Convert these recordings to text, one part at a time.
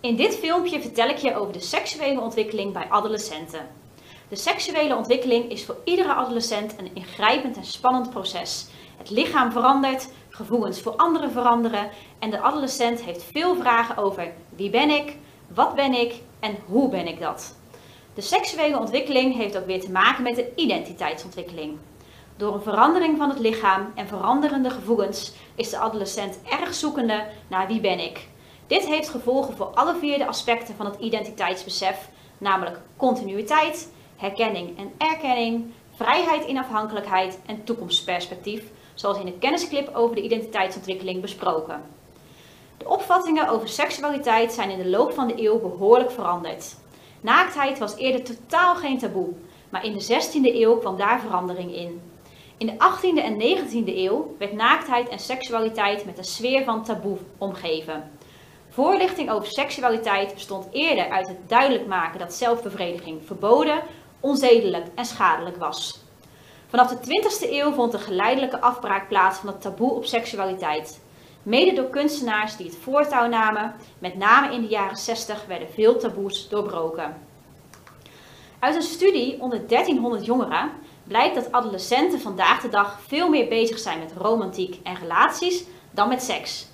In dit filmpje vertel ik je over de seksuele ontwikkeling bij adolescenten. De seksuele ontwikkeling is voor iedere adolescent een ingrijpend en spannend proces. Het lichaam verandert, gevoelens voor anderen veranderen en de adolescent heeft veel vragen over wie ben ik, wat ben ik en hoe ben ik dat. De seksuele ontwikkeling heeft ook weer te maken met de identiteitsontwikkeling. Door een verandering van het lichaam en veranderende gevoelens is de adolescent erg zoekende naar wie ben ik. Dit heeft gevolgen voor alle vier de aspecten van het identiteitsbesef, namelijk continuïteit, herkenning en erkenning, vrijheid in afhankelijkheid en toekomstperspectief, zoals in de kennisclip over de identiteitsontwikkeling besproken. De opvattingen over seksualiteit zijn in de loop van de eeuw behoorlijk veranderd. Naaktheid was eerder totaal geen taboe, maar in de 16e eeuw kwam daar verandering in. In de 18e en 19e eeuw werd naaktheid en seksualiteit met een sfeer van taboe omgeven. Voorlichting over seksualiteit bestond eerder uit het duidelijk maken dat zelfbevrediging verboden, onzedelijk en schadelijk was. Vanaf de 20e eeuw vond een geleidelijke afbraak plaats van het taboe op seksualiteit. Mede door kunstenaars die het voortouw namen, met name in de jaren 60 werden veel taboes doorbroken. Uit een studie onder 1300 jongeren blijkt dat adolescenten vandaag de dag veel meer bezig zijn met romantiek en relaties dan met seks.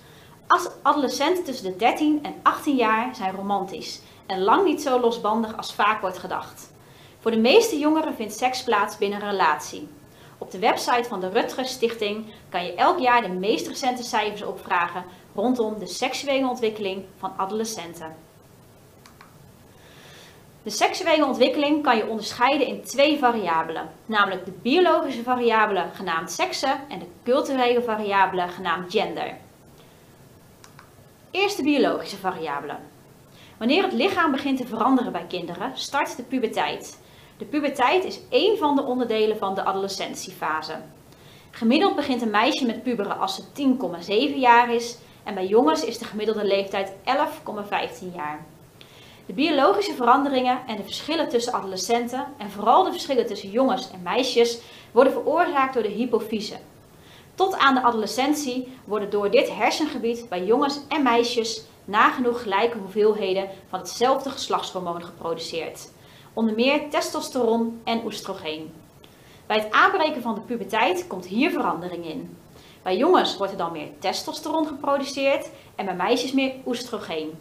Adolescenten tussen de 13 en 18 jaar zijn romantisch en lang niet zo losbandig als vaak wordt gedacht. Voor de meeste jongeren vindt seks plaats binnen een relatie. Op de website van de Rutgers Stichting kan je elk jaar de meest recente cijfers opvragen rondom de seksuele ontwikkeling van adolescenten. De seksuele ontwikkeling kan je onderscheiden in twee variabelen, namelijk de biologische variabele genaamd seksen en de culturele variabele genaamd gender. Eerst de biologische variabelen. Wanneer het lichaam begint te veranderen bij kinderen, start de puberteit. De puberteit is één van de onderdelen van de adolescentiefase. Gemiddeld begint een meisje met puberen als ze 10,7 jaar is en bij jongens is de gemiddelde leeftijd 11,15 jaar. De biologische veranderingen en de verschillen tussen adolescenten en vooral de verschillen tussen jongens en meisjes worden veroorzaakt door de hypofyse. Tot aan de adolescentie worden door dit hersengebied bij jongens en meisjes nagenoeg gelijke hoeveelheden van hetzelfde geslachtshormoon geproduceerd onder meer testosteron en oestrogeen. Bij het aanbreken van de puberteit komt hier verandering in. Bij jongens wordt er dan meer testosteron geproduceerd en bij meisjes meer oestrogeen.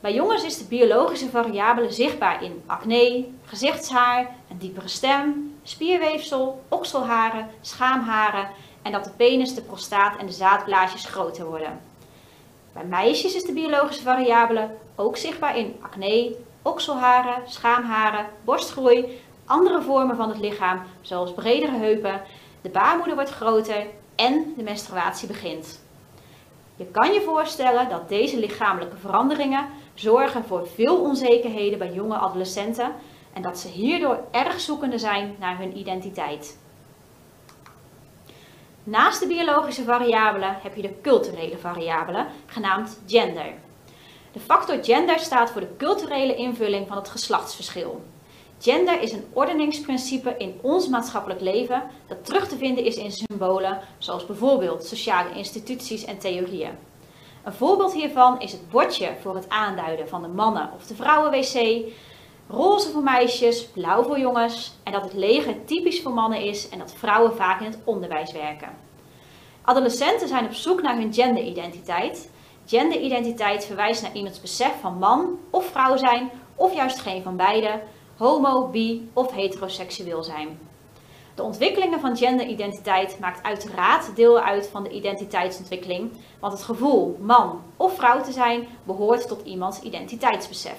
Bij jongens is de biologische variabele zichtbaar in acne, gezichtshaar, een diepere stem, spierweefsel, okselharen, schaamharen en dat de penis, de prostaat en de zaadblaasjes groter worden. Bij meisjes is de biologische variabele ook zichtbaar in acne, okselharen, schaamharen, borstgroei, andere vormen van het lichaam, zoals bredere heupen, de baarmoeder wordt groter en de menstruatie begint. Je kan je voorstellen dat deze lichamelijke veranderingen zorgen voor veel onzekerheden bij jonge adolescenten en dat ze hierdoor erg zoekende zijn naar hun identiteit. Naast de biologische variabelen heb je de culturele variabelen, genaamd gender. De factor gender staat voor de culturele invulling van het geslachtsverschil. Gender is een ordeningsprincipe in ons maatschappelijk leven dat terug te vinden is in symbolen zoals bijvoorbeeld sociale instituties en theorieën. Een voorbeeld hiervan is het bordje voor het aanduiden van de mannen- of de vrouwenwc, roze voor meisjes, blauw voor jongens en dat het leger typisch voor mannen is en dat vrouwen vaak in het onderwijs werken. Adolescenten zijn op zoek naar hun genderidentiteit Genderidentiteit verwijst naar iemands besef van man of vrouw zijn, of juist geen van beide, homo, bi of heteroseksueel zijn. De ontwikkelingen van genderidentiteit maakt uiteraard deel uit van de identiteitsontwikkeling, want het gevoel man of vrouw te zijn behoort tot iemands identiteitsbesef.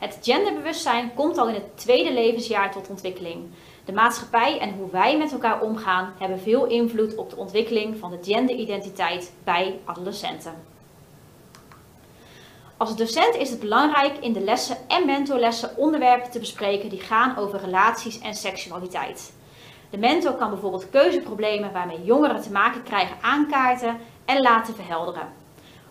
Het genderbewustzijn komt al in het tweede levensjaar tot ontwikkeling. De maatschappij en hoe wij met elkaar omgaan hebben veel invloed op de ontwikkeling van de genderidentiteit bij adolescenten. Als docent is het belangrijk in de lessen en mentorlessen onderwerpen te bespreken die gaan over relaties en seksualiteit. De mentor kan bijvoorbeeld keuzeproblemen waarmee jongeren te maken krijgen aankaarten en laten verhelderen.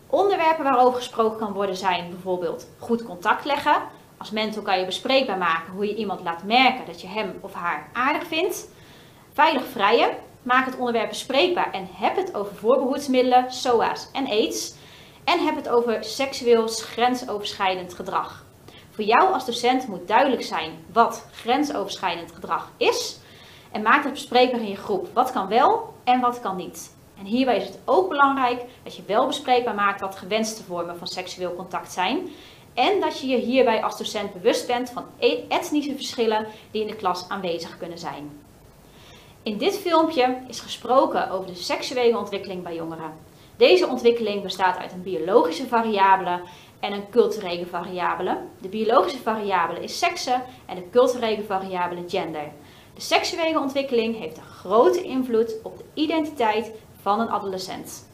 Onderwerpen waarover gesproken kan worden zijn bijvoorbeeld goed contact leggen, als mentor kan je bespreekbaar maken hoe je iemand laat merken dat je hem of haar aardig vindt. Veilig vrijen. Maak het onderwerp bespreekbaar en heb het over voorbehoedsmiddelen, SOA's en AIDS. en heb het over seksueel grensoverschrijdend gedrag. Voor jou als docent moet duidelijk zijn wat grensoverschrijdend gedrag is en maak het bespreekbaar in je groep. Wat kan wel en wat kan niet. En hierbij is het ook belangrijk dat je wel bespreekbaar maakt wat gewenste vormen van seksueel contact zijn. En dat je je hierbij als docent bewust bent van e- etnische verschillen die in de klas aanwezig kunnen zijn. In dit filmpje is gesproken over de seksuele ontwikkeling bij jongeren. Deze ontwikkeling bestaat uit een biologische variabele en een culturele variabele. De biologische variabele is sekse en de culturele variabele gender. De seksuele ontwikkeling heeft een grote invloed op de identiteit van een adolescent.